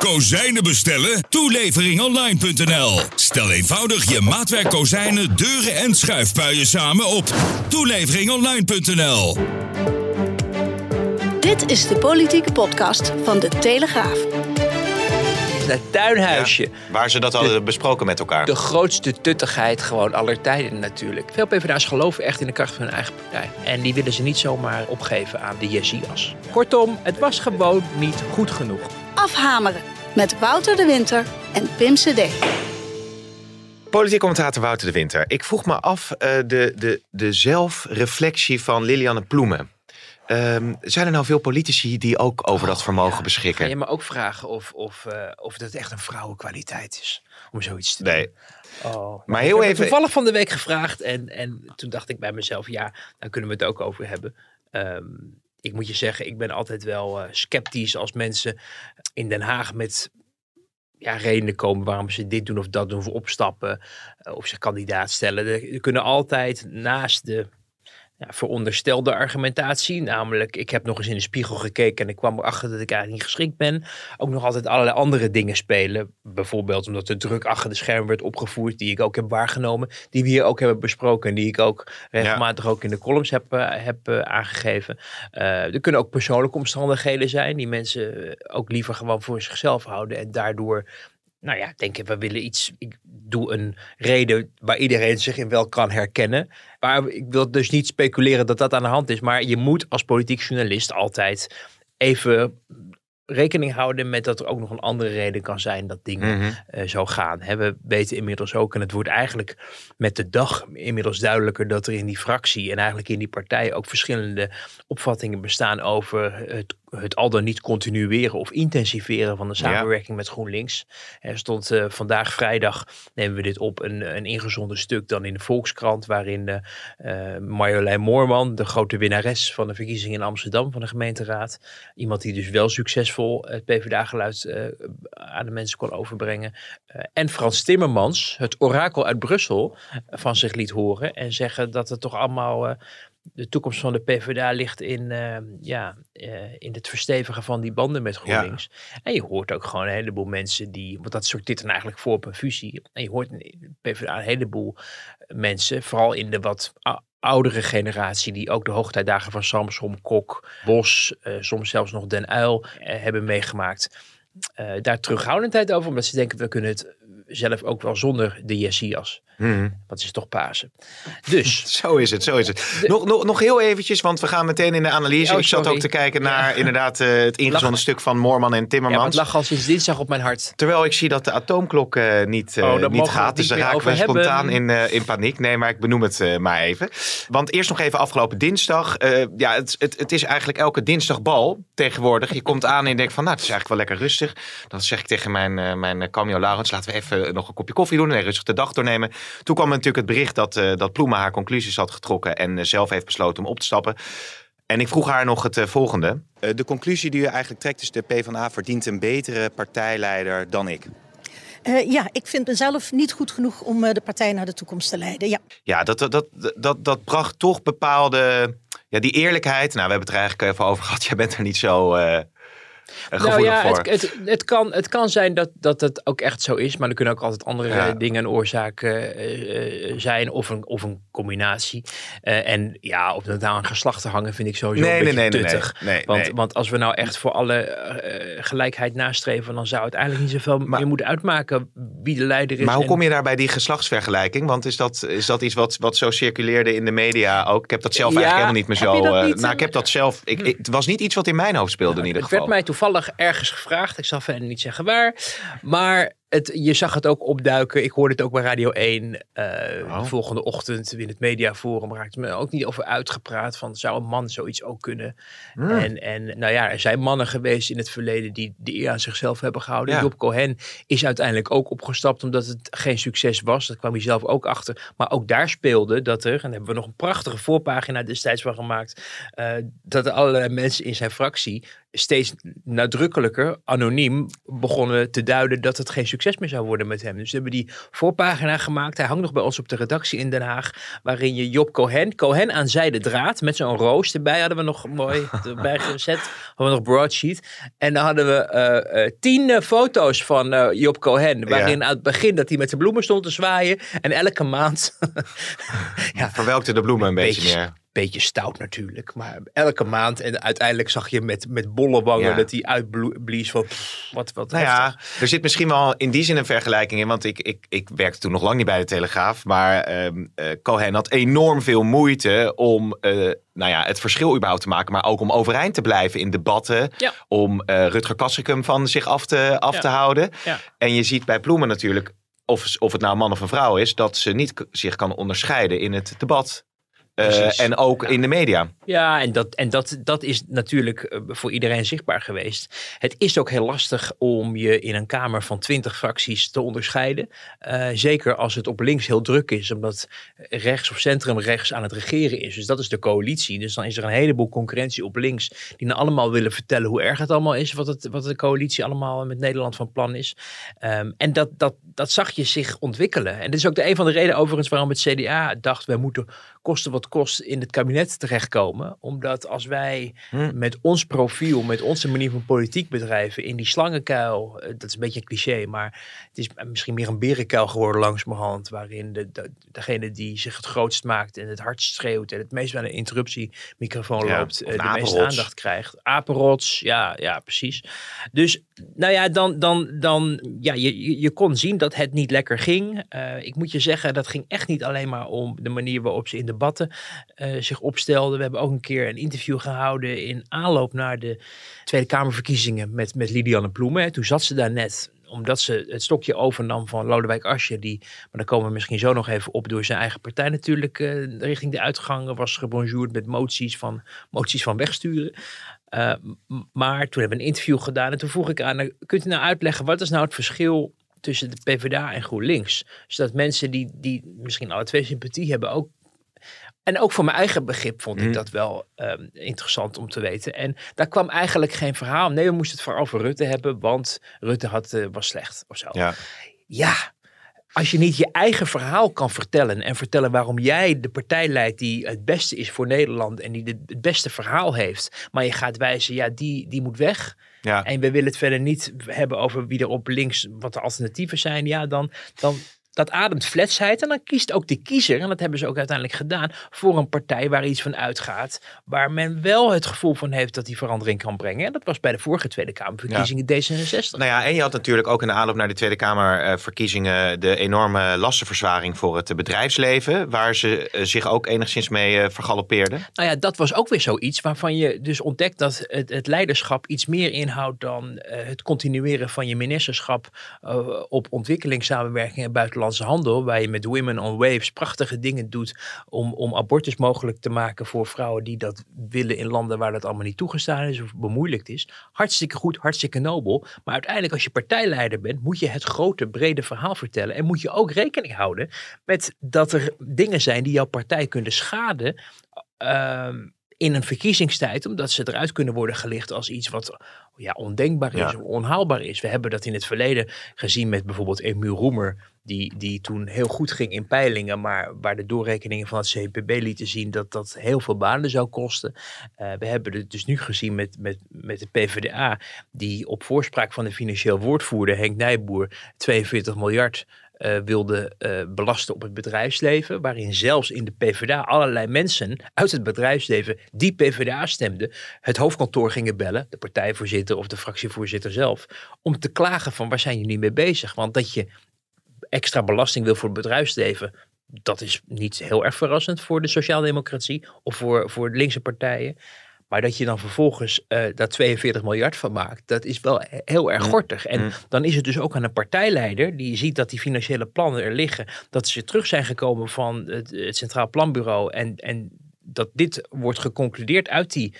Kozijnen bestellen? Toeleveringonline.nl. Stel eenvoudig je maatwerk kozijnen, deuren en schuifpuien samen op toeleveringonline.nl. Dit is de politieke podcast van de Telegraaf. Het tuinhuisje. Waar ze dat hadden besproken met elkaar. De grootste tuttigheid gewoon aller tijden natuurlijk. Veel PvdA's geloven echt in de kracht van hun eigen partij. En die willen ze niet zomaar opgeven aan de Jesias. Kortom, het was gewoon niet goed genoeg. Afhameren met Wouter de Winter en Pim CD. Politiek commentator Wouter de Winter. Ik vroeg me af uh, de, de, de zelfreflectie van Lilianne Ploemen. Um, zijn er nou veel politici die ook over dat vermogen ja, beschikken? Ga je me ook vragen of, of, uh, of dat echt een vrouwenkwaliteit is om zoiets te nee. doen? Oh, maar heel ik heb even. toevallig van de week gevraagd en, en toen dacht ik bij mezelf, ja, daar kunnen we het ook over hebben. Um, ik moet je zeggen, ik ben altijd wel uh, sceptisch als mensen in Den Haag met ja, redenen komen waarom ze dit doen of dat doen, of opstappen, uh, of zich kandidaat stellen. Er kunnen altijd naast de ja, veronderstelde argumentatie. Namelijk, ik heb nog eens in de spiegel gekeken en ik kwam erachter dat ik eigenlijk niet geschikt ben. Ook nog altijd allerlei andere dingen spelen. Bijvoorbeeld omdat de druk achter de schermen werd opgevoerd, die ik ook heb waargenomen. Die we hier ook hebben besproken en die ik ook regelmatig ja. ook in de columns heb, uh, heb uh, aangegeven. Uh, er kunnen ook persoonlijke omstandigheden zijn die mensen ook liever gewoon voor zichzelf houden en daardoor nou ja, denken we willen iets. Ik doe een reden waar iedereen zich in wel kan herkennen. Maar ik wil dus niet speculeren dat dat aan de hand is. Maar je moet als politiek journalist altijd even rekening houden met dat er ook nog een andere reden kan zijn dat dingen mm -hmm. uh, zo gaan. We weten inmiddels ook, en het wordt eigenlijk met de dag inmiddels duidelijker dat er in die fractie en eigenlijk in die partij ook verschillende opvattingen bestaan over het, het al dan niet continueren of intensiveren van de samenwerking ja. met GroenLinks. Er stond uh, vandaag vrijdag, nemen we dit op, een, een ingezonden stuk dan in de Volkskrant, waarin de, uh, Marjolein Moorman, de grote winnares van de verkiezingen in Amsterdam van de gemeenteraad, iemand die dus wel succesvol het PvdA-geluid uh, aan de mensen kon overbrengen. En Frans Timmermans, het orakel uit Brussel, van zich liet horen en zeggen dat het toch allemaal de toekomst van de PvdA ligt in, ja, in het verstevigen van die banden met GroenLinks. Ja. En je hoort ook gewoon een heleboel mensen die, want dat sorteert dan eigenlijk voor op een fusie. En je hoort in de PvdA een heleboel mensen, vooral in de wat oudere generatie die ook de hoogtijdagen van Samsom, Kok, Bos, uh, soms zelfs nog Den Uil uh, hebben meegemaakt. Daar terughoudendheid over, omdat ze denken we kunnen het zelf ook wel zonder de Jessias. Mm. Dat is toch Pasen. Dus. zo is het, zo is het. Nog, nog, nog heel eventjes, want we gaan meteen in de analyse. Oh, ik zat ook te kijken naar Ja. inderdaad uh, het ingezonden stuk van Moorman en Ja, Timmermans. want het lag al sinds dinsdag op mijn hart. Terwijl ik zie dat de atoomklok uh, niet, uh, Oh, daar niet gaat. Dus meer raken we spontaan in, in paniek. Nee, maar ik benoem het maar even. Want eerst nog even afgelopen dinsdag. Ja, het, het, het is eigenlijk elke dinsdag bal tegenwoordig. Je komt aan en je denkt van, nou, het is eigenlijk wel lekker rustig. Dan zeg ik tegen mijn, mijn cameo Laurens, laten we even nog een kopje koffie doen. En rustig de dag doornemen. Toen kwam natuurlijk het bericht dat, uh, dat Ploemen haar conclusies had getrokken. En uh, zelf heeft besloten om op te stappen. En ik vroeg haar nog het uh, volgende. Uh, de conclusie die u eigenlijk trekt is de PvdA verdient een betere partijleider dan ik. Uh, ja, ik vind mezelf niet goed genoeg om uh, de partij naar de toekomst te leiden. Ja, ja dat, dat, dat, dat, dat bracht toch bepaalde. Ja, die eerlijkheid. Nou, we hebben het er eigenlijk even over gehad. Jij bent er niet zo. Uh, nou ja, het, het, het, kan, het kan zijn dat, dat het ook echt zo is, maar er kunnen ook altijd andere ja. dingen en oorzaken uh, zijn of een, of een combinatie. Uh, en ja, op dat nou aan geslachten hangen vind ik sowieso nee, een beetje nee, nee, tuttig. Nee, nee, want, want als we nou echt voor alle uh, gelijkheid nastreven, dan zou het eigenlijk niet zoveel maar, meer moeten uitmaken wie de leider is. Maar hoe en... kom je daar bij die geslachtsvergelijking? Want is dat, is dat iets wat, wat zo circuleerde in de media ook? Ik heb dat zelf ja, eigenlijk helemaal niet meer zo. Niet, nou, ik heb dat zelf. Ik, ik, het was niet iets wat in mijn hoofd speelde nou, in ieder het geval. werd mij toevallig ergens gevraagd. Ik zal verder niet zeggen waar. Maar het, je zag het ook opduiken. Ik hoorde het ook bij Radio 1. Uh. De volgende ochtend in het mediaforum raakte me ook niet over uitgepraat. Van zou een man zoiets ook kunnen? Hmm. Mm. En, en nou ja, er zijn mannen geweest in het verleden die de eer aan zichzelf hebben gehouden. Ja. Job Cohen is uiteindelijk ook opgestapt omdat het geen succes was. Dat kwam hij zelf ook achter. Maar ook daar speelde dat er, en daar hebben we nog een prachtige voorpagina destijds van gemaakt. Uh, dat er allerlei mensen in zijn fractie steeds nadrukkelijker, anoniem, begonnen te duiden dat het geen succes meer zou worden met hem. Dus we hebben die voorpagina gemaakt. Hij hangt nog bij ons op de redactie in Den Haag, waarin je Job Cohen, Cohen aan zijde draad, met zo'n roos erbij hadden we nog mooi erbij gezet. Hadden we nog broadsheet. En dan hadden we eh, tien eh, foto's van Job Cohen, waarin Ja. aan het begin dat hij met de bloemen stond te zwaaien. En elke maand Verwelkte de bloemen een beetje, Beetje. meer. Beetje stout natuurlijk. Maar elke maand. En uiteindelijk zag je met, met bolle wangen Ja. dat hij uitblies van pff, wat, wat Nou heftig. ja, er zit misschien wel in die zin een vergelijking in. Want ik, ik, ik werkte toen nog lang niet bij de Telegraaf. Maar ehm eh, Cohen had enorm veel moeite om eh, nou ja, het verschil überhaupt te maken. Maar ook om overeind te blijven in debatten. Ja. Om eh, Rutger Kastrikum van zich af te, af Ja. te houden. Ja. En je ziet bij Ploemen natuurlijk, of, of het nou een man of een vrouw is... dat ze niet zich kan onderscheiden in het debat. Eh, en ook Ja. in de media. Ja, en, dat, en dat, dat is natuurlijk eh, voor iedereen zichtbaar geweest. Het is ook heel lastig om je in een kamer van twintig fracties te onderscheiden. Eh, zeker als het op links heel druk is, omdat rechts of centrumrechts aan het regeren is. Dus dat is de coalitie. Dus dan is er een heleboel concurrentie op links, die dan allemaal willen vertellen hoe erg het allemaal is, wat, het, wat de coalitie allemaal met Nederland van plan is. Ehm, en dat, dat, dat zag je zich ontwikkelen. En dit is ook de, een van de redenen overigens waarom het CDA dacht, wij moeten kosten wat kost in het kabinet terechtkomen. Omdat als wij Hm. met ons profiel, met onze manier van politiek bedrijven in die slangenkuil, eh, dat is een beetje een cliché, maar het is misschien meer een berenkuil geworden langzamerhand, waarin de, de, degene die zich het grootst maakt en het hardst schreeuwt en het meest bij een interruptiemicrofoon Ja, loopt, eh, de meeste aandacht krijgt. Apenrots, ja, ja, precies. Dus nou ja, dan, dan, dan ja, je, je- je kon zien dat het niet lekker ging. Eh, ik moet je zeggen, dat ging echt niet alleen maar om de manier waarop ze in debatten eh, zich opstelden. We hebben ook een keer een interview gehouden in aanloop naar de Tweede Kamerverkiezingen met, met Lidianne Ploemen. Toen zat ze daar net omdat ze het stokje overnam van Lodewijk Asscher, die, maar daar komen we misschien zo nog even op, door zijn eigen partij natuurlijk eh, richting de uitgang was gebonjourd met moties van, moties van wegsturen. M- maar toen hebben we een interview gedaan en toen vroeg ik aan, kunt u nou uitleggen, wat is nou het verschil tussen de PvdA en GroenLinks? Zodat mensen die, die misschien alle twee sympathie hebben ook en ook voor mijn eigen begrip vond ik Mhm. dat wel ehm, interessant om te weten. En daar kwam eigenlijk geen verhaal. Nee, we moesten het vooral over Rutte hebben, want Rutte had, eh, was slecht of zo. Ja. Ja, als je niet je eigen verhaal kan vertellen en vertellen waarom jij de partij leidt die het beste is voor Nederland en die de, het beste verhaal heeft, maar je gaat wijzen, ja, die, die moet weg. Ja. En we willen het verder niet hebben over wie er op links, wat de alternatieven zijn, ja, dan, dan dat ademt fletsheid. En dan kiest ook de kiezer, en dat hebben ze ook uiteindelijk gedaan, voor een partij waar iets van uitgaat, waar men wel het gevoel van heeft dat die verandering kan brengen. En dat was bij de vorige Tweede Kamerverkiezingen D66. Nou ja, en je had natuurlijk ook in de aanloop naar de Tweede Kamerverkiezingen de enorme lastenverzwaring voor het bedrijfsleven, waar ze eh, zich ook enigszins mee eh, vergaloppeerden. Nou ja, dat was ook weer zoiets waarvan je dus ontdekt dat het, het leiderschap iets meer inhoudt dan eh, het continueren van je ministerschap eh, op ontwikkelingssamenwerking en buitenlandse handel, waar je met Women on Waves prachtige dingen doet om, om abortus mogelijk te maken voor vrouwen die dat willen in landen waar dat allemaal niet toegestaan is of bemoeilijkt is. Hartstikke goed, hartstikke nobel. Maar uiteindelijk als je partijleider bent, moet je het grote, brede verhaal vertellen en moet je ook rekening houden met dat er dingen zijn die jouw partij kunnen schaden ehm, in een verkiezingstijd, omdat ze eruit kunnen worden gelicht als iets wat ja, ondenkbaar is, Ja. of onhaalbaar is. We hebben dat in het verleden gezien met bijvoorbeeld Emiel Roemer, die, die toen heel goed ging in peilingen, maar waar de doorrekeningen van het CPB lieten zien dat dat heel veel banen zou kosten. Eh, we hebben het dus nu gezien met, met, met de PvdA, die op voorspraak van de financieel woordvoerder Henk Nijboer 42 miljard eh, wilde eh, belasten op het bedrijfsleven. Waarin zelfs in de PvdA allerlei mensen uit het bedrijfsleven die PvdA stemden, het hoofdkantoor gingen bellen, de partijvoorzitter of de fractievoorzitter zelf, om te klagen van waar zijn jullie mee bezig? Want dat je extra belasting wil voor het bedrijfsleven, dat is niet heel erg verrassend voor de sociaaldemocratie of voor, voor linkse partijen. Maar dat je dan vervolgens eh daar 42 miljard van maakt, dat is wel he- heel erg gortig. En Mm. dan is het dus ook aan een partijleider die ziet dat die financiële plannen er liggen, dat ze terug zijn gekomen van het, het Centraal Planbureau en, en dat dit wordt geconcludeerd uit die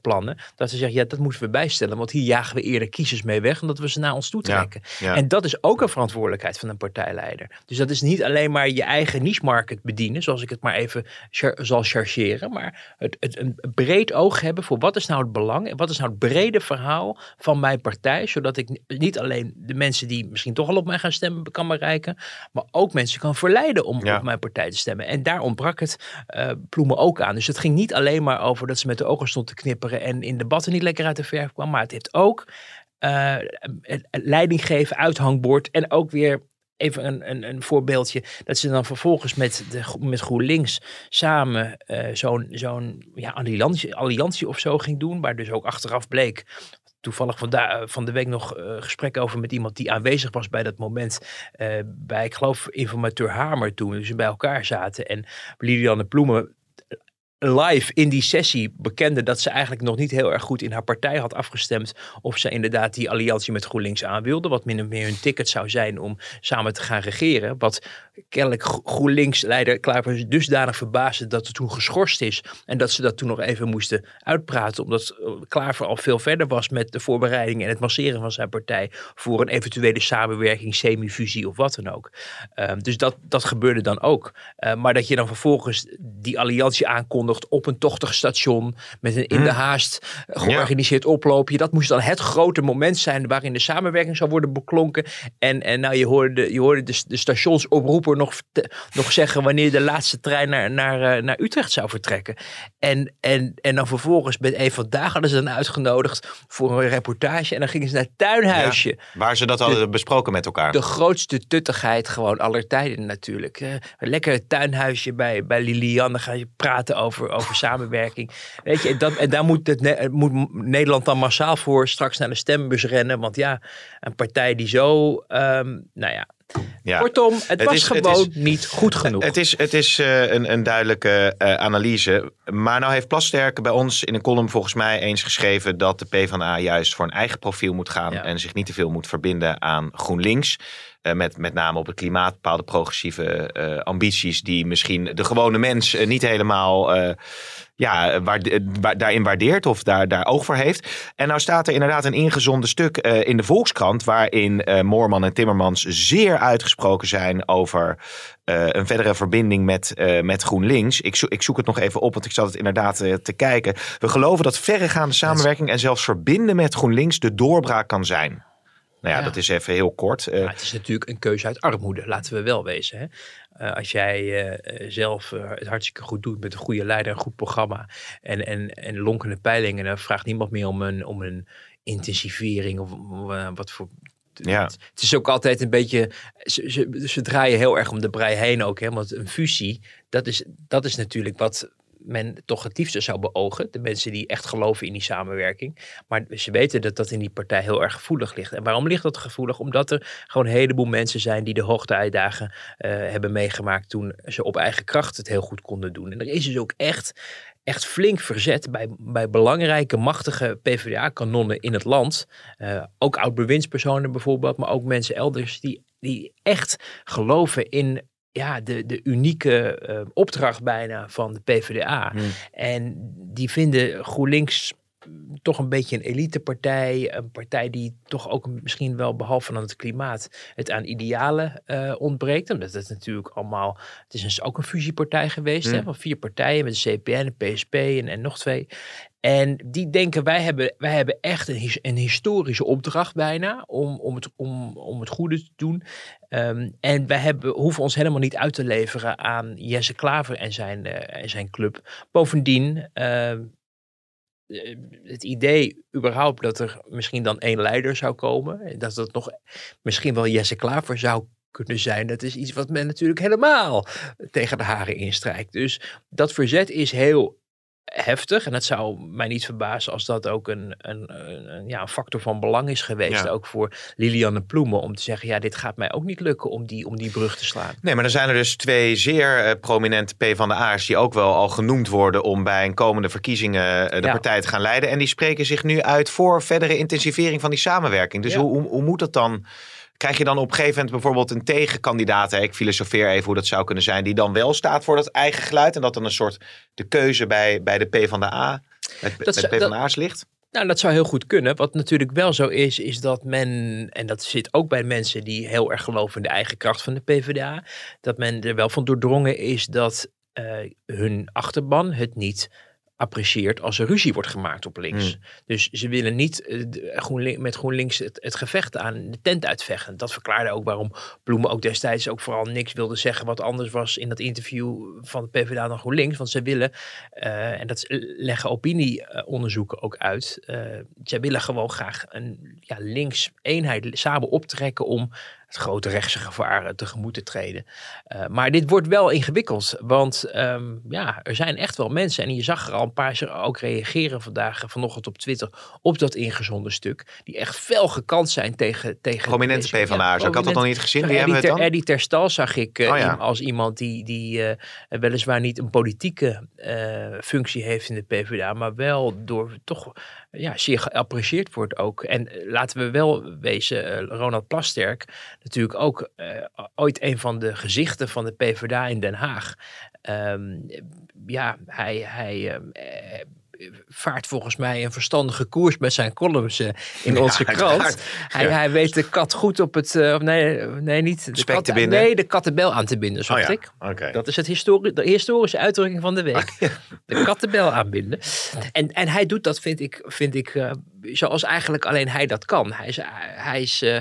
plannen. Dat ze zeggen, ja, dat moeten we bijstellen. Want hier jagen we eerder kiezers mee weg. Omdat we ze naar ons toe trekken. ja. En dat is ook een verantwoordelijkheid van een partijleider. Dus dat is niet alleen maar je eigen niche market bedienen. Zoals ik het maar even char- zal chargeren. Maar het, het, een breed oog hebben voor wat is nou het belang. En wat is nou het brede verhaal van mijn partij. Zodat ik ni- niet alleen de mensen die misschien toch al op mij gaan stemmen kan bereiken. Maar ook mensen kan verleiden om Ja. op mijn partij te stemmen. En daar ontbrak het eh Ploemen ook aan. Dus het ging niet alleen maar over dat ze met de ogen stond te En in debatten niet lekker uit de verf kwam. Maar het heeft ook een leiding geven, uithangbord. En ook weer even een, een, een voorbeeldje. Dat ze dan vervolgens met, de, met GroenLinks samen eh, zo'n zo'n ja, alliantie, alliantie of zo ging doen. Waar dus ook achteraf bleek. Toevallig van, van de week nog eh gesprek over met iemand die aanwezig was bij dat moment. bij, ik geloof, informateur Hamer toen. Ze bij elkaar zaten. En Lilianne Ploemen live in die sessie bekende dat ze eigenlijk nog niet heel erg goed in haar partij had afgestemd of ze inderdaad die alliantie met GroenLinks aan wilde. Wat min of meer hun ticket zou zijn om samen te gaan regeren. Wat kennelijk Gro- GroenLinks-leider Klaver dusdanig verbaasde dat het toen geschorst is. En dat ze dat toen nog even moesten uitpraten. Omdat eh, Klaver al veel verder was met de voorbereidingen en het masseren van zijn partij voor een eventuele samenwerking, semi-fusie of wat dan ook. Ehm, dus dat, dat gebeurde dan ook. Eh, maar dat je dan vervolgens die alliantie aankondigt op een tochtig station met een in de haast georganiseerd oploopje. Dat moest dan het grote moment zijn waarin de samenwerking zou worden beklonken. En, en nou, je hoorde, de, je hoorde de, de nog, nog zeggen wanneer de laatste trein naar, naar, eh, naar Utrecht zou vertrekken. En, en, en dan vervolgens met een vandaag hadden ze dan uitgenodigd voor een reportage. En dan gingen ze naar het tuinhuisje. Waar ze dat hadden besproken met elkaar. De grootste tuttigheid gewoon aller tijden natuurlijk. Lekker tuinhuisje bij, bij Lilian. Dan ga je praten over, over samenwerking. Weet je, en, dat, en daar moet, het, moet Nederland dan massaal voor straks naar de stembus rennen. Want ja, een partij die zo... ehm, nou ja, Ja. kortom, het, Het was is- het gewoon is- niet goed genoeg. Het is, het is eh, een, een duidelijke eh, analyse. Maar nou heeft Plasterk bij ons in een column volgens mij eens geschreven dat de PvdA juist voor een eigen profiel moet gaan Ja. en zich niet te veel moet verbinden aan GroenLinks. Eh, met, met name op het klimaat bepaalde progressieve eh, ambities die misschien de gewone mens eh, niet helemaal ja, waar, waar- daarin waardeert of daar, daar oog voor heeft. En nou staat er inderdaad een ingezonden stuk in de Volkskrant waarin eh, Moorman en Timmermans zeer uitgesproken zijn over een verdere verbinding met, met GroenLinks. Ik, zo- ik zoek het nog even op, want ik zat het inderdaad te kijken. We geloven dat verregaande samenwerking en zelfs verbinden met GroenLinks de doorbraak kan zijn. Nou ja, Ja. dat is even heel kort. Eh, het is natuurlijk een keuze uit armoede, laten we wel wezen. Hè? Eh, als jij eh, zelf het hartstikke goed doet met een goede leider, een goed programma en, en, en lonkende peilingen, dan vraagt niemand meer om een, om een intensivering of wat voor. Ja. Het, het is ook altijd een beetje. Ze, ze, ze draaien heel erg om de brei heen ook. Hè? Want een fusie, dat is, dat is natuurlijk wat men toch het liefste zou beogen. De mensen die echt geloven in die samenwerking. Maar ze weten dat dat in die partij heel erg gevoelig ligt. En waarom ligt dat gevoelig? Omdat er gewoon een heleboel mensen zijn die de hoogteuitdagen eh hebben meegemaakt toen ze op eigen kracht het heel goed konden doen. En er is dus ook echt, echt flink verzet bij, bij belangrijke, machtige PvdA-kanonnen in het land. Eh, ook oud-bewindspersonen bijvoorbeeld, maar ook mensen elders die, die echt geloven in ja, de, de unieke eh, opdracht bijna van de PvdA. En die vinden GroenLinks toch een beetje een elitepartij. Een partij die toch ook misschien wel, behalve aan het klimaat, het aan idealen eh, ontbreekt. Omdat het natuurlijk allemaal, het is een, ook een fusiepartij geweest hè, van vier partijen met de CPN, de PSP en, en nog twee. En die denken, wij hebben, wij hebben echt een, his- een historische opdracht bijna om, om, het, om, om het goede te doen. Ehm, en wij hebben, hoeven ons helemaal niet uit te leveren aan Jesse Klaver en zijn, eh, en zijn club. Bovendien, ehm, eh, het idee überhaupt dat er misschien dan één leider zou komen. en Dat het nog misschien wel Jesse Klaver zou kunnen zijn. Dat is iets wat men natuurlijk helemaal tegen de haren instrijkt. Dus dat verzet is heel heftig. En het zou mij niet verbazen als dat ook een, een, een, ja, een factor van belang is geweest. Ja. Ook voor Lilianne Ploemen. Om te zeggen, ja, dit gaat mij ook niet lukken om die, om die brug te slaan. Nee, maar er zijn er dus twee zeer eh, prominente PvdA'ers die ook wel al genoemd worden om bij een komende verkiezingen eh, de Ja. partij te gaan leiden. En die spreken zich nu uit voor verdere intensivering van die samenwerking. Dus Ja. hoe, hoe, hoe moet dat dan? Krijg je dan op een gegeven moment bijvoorbeeld een tegenkandidaat, hè, ik filosofeer even hoe dat zou kunnen zijn, die dan wel staat voor dat eigen geluid en dat dan een soort de keuze bij, bij de P van de A, met, P van de A's ligt? Nou, dat zou heel goed kunnen. Wat natuurlijk wel zo is, is dat men, en dat zit ook bij mensen die heel erg geloven in de eigen kracht van de PvdA, dat men er wel van doordrongen is dat eh, hun achterban het niet apprecieert als er ruzie wordt gemaakt op links. Dus ze willen niet eh, met GroenLinks het, het gevecht aan de tent uitvechten. Dat verklaarde ook waarom Bloemen ook destijds ook vooral niks wilde zeggen wat anders was in dat interview van de PvdA dan GroenLinks. Want ze willen, eh, en dat leggen opinieonderzoeken ook uit, eh zij willen gewoon graag een ja, links eenheid samen optrekken om het grote rechtse gevaar tegemoet te treden. Eh, maar dit wordt wel ingewikkeld, want ehm, ja, er zijn echt wel mensen, en je zag er al een paar ook reageren vandaag, eh, vanochtend op Twitter, op dat ingezonden stuk, die echt fel gekant zijn tegen... tegen Prominente ja, ik had dat nog niet gezien. Eddie, hebben het dan? Eddie Terstal zag ik eh, Oh ja. als iemand die, die weliswaar niet een politieke functie heeft in de PvdA, maar wel door toch ja, zeer geapprecieerd wordt ook. En laten we wel wezen, Ronald Plasterk, natuurlijk ook eh, ooit een van de gezichten van de PvdA in Den Haag. Ehm, ja, hij, hij ehm, eh, vaart volgens mij een verstandige koers met zijn columns eh, in onze krant. Hij, hij weet de kat goed op het, nee, nee, niet de Spek kat, te binden. Nee, de kattenbel aan te binden, Oh zocht ja, ik. Dat is het histori de historische uitdrukking van de week. De kattenbel aanbinden. En, en hij doet dat, vind ik, vind ik zoals eigenlijk alleen hij dat kan. Hij is, hij is eh,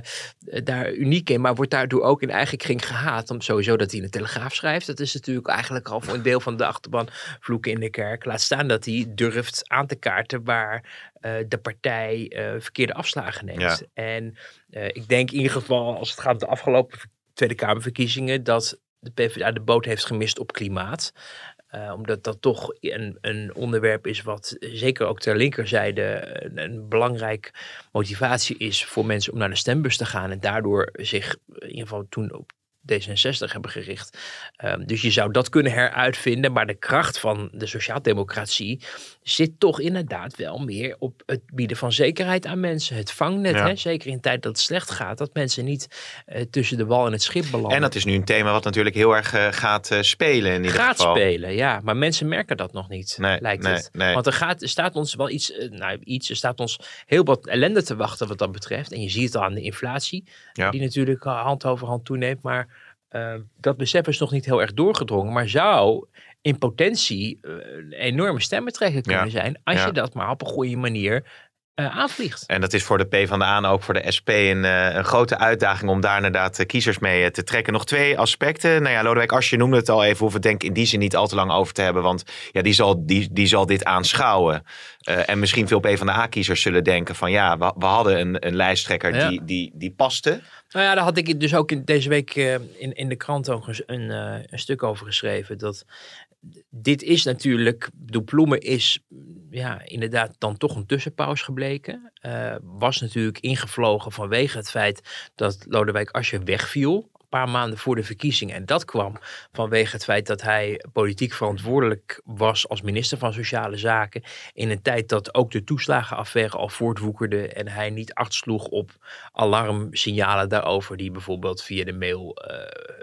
daar uniek in, maar wordt daardoor ook in eigen kring gehaat. Om sowieso dat hij in de Telegraaf schrijft. Dat is natuurlijk eigenlijk al voor een deel van de achterban vloeken in de kerk. Laat staan dat hij durft aan te kaarten waar eh, de partij eh, verkeerde afslagen neemt. Ja. En ik denk in ieder geval, als het gaat om de afgelopen Tweede Kamerverkiezingen, dat de PvdA de boot heeft gemist op klimaat. Eh, omdat dat toch een, een onderwerp is wat zeker ook ter linkerzijde een, belangrijk motivatie is voor mensen om naar de stembus te gaan. En daardoor zich in ieder geval toen op D66 hebben gericht. Ehm, dus je zou dat kunnen heruitvinden. Maar de kracht van de sociaaldemocratie zit toch inderdaad wel meer op het bieden van zekerheid aan mensen. Het vangnet, Ja. hè? zeker in tijd dat het slecht gaat. Dat mensen niet eh, tussen de wal en het schip belanden. En dat is nu een thema wat natuurlijk heel erg eh, gaat eh, spelen in ieder gaat geval. spelen, ja. Maar mensen merken dat nog niet, Nee, lijkt nee, het. nee. Want er, gaat, er staat ons wel iets, nou iets, er staat ons heel wat ellende te wachten wat dat betreft. En je ziet het al aan de inflatie, Ja. die natuurlijk hand over hand toeneemt. Maar dat besef is nog niet heel erg doorgedrongen. Maar zou in potentie eh, een enorme stemmentrekker kunnen Ja. zijn, als Ja. je dat maar op een goede manier eh, aanvliegt. En dat is voor de PvdA en ook voor de SP een, eh, een grote uitdaging om daar inderdaad kiezers mee te trekken. Nog twee aspecten. Nou ja, Lodewijk Asscher noemde het al even, hoeven we het denk ik in die zin niet al te lang over te hebben. Want ja, die, zal, die, die zal dit aanschouwen. En misschien veel PvdA-kiezers zullen denken van ja, we, we hadden een, een lijsttrekker Ja. die, die, die paste. Nou ja, daar had ik dus ook in, deze week in, in de krant ook een, eh, een stuk over geschreven. Dat dit is natuurlijk, de Ploemen is ja, inderdaad dan toch een tussenpaus gebleken. Eh, was natuurlijk ingevlogen vanwege het feit dat Lodewijk Asscher wegviel. Een paar maanden voor de verkiezingen. En dat kwam vanwege het feit dat hij politiek verantwoordelijk was als minister van Sociale Zaken. In een tijd dat ook de toeslagenaffaire al voortwoekerde. En hij niet acht sloeg op alarmsignalen daarover. Die bijvoorbeeld via de mail eh,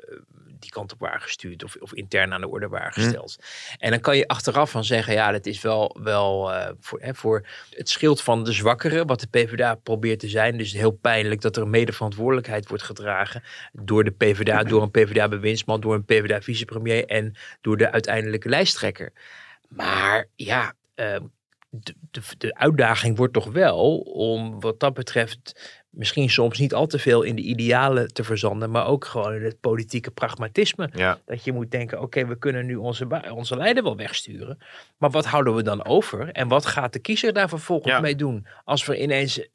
die kant op waren gestuurd. Of, of intern aan de orde waren gesteld. En dan kan je achteraf van zeggen. Ja, dat is wel, wel eh, voor, hè, voor het schild van de zwakkeren. Wat de PvdA probeert te zijn. Dus heel pijnlijk dat er een medeverantwoordelijkheid wordt gedragen. Door de PvdA, door een PvdA-bewindsman. Door een PvdA-vicepremier. En door de uiteindelijke lijsttrekker. Maar ja, ehm, de, de, de uitdaging wordt toch wel om wat dat betreft misschien soms niet al te veel in de idealen te verzanden, maar ook gewoon in het politieke pragmatisme. Ja. Dat je moet denken, oké, we kunnen nu onze, onze leider wel wegsturen, maar wat houden we dan over? En wat gaat de kiezer daar vervolgens Ja. mee doen? Als we ineens...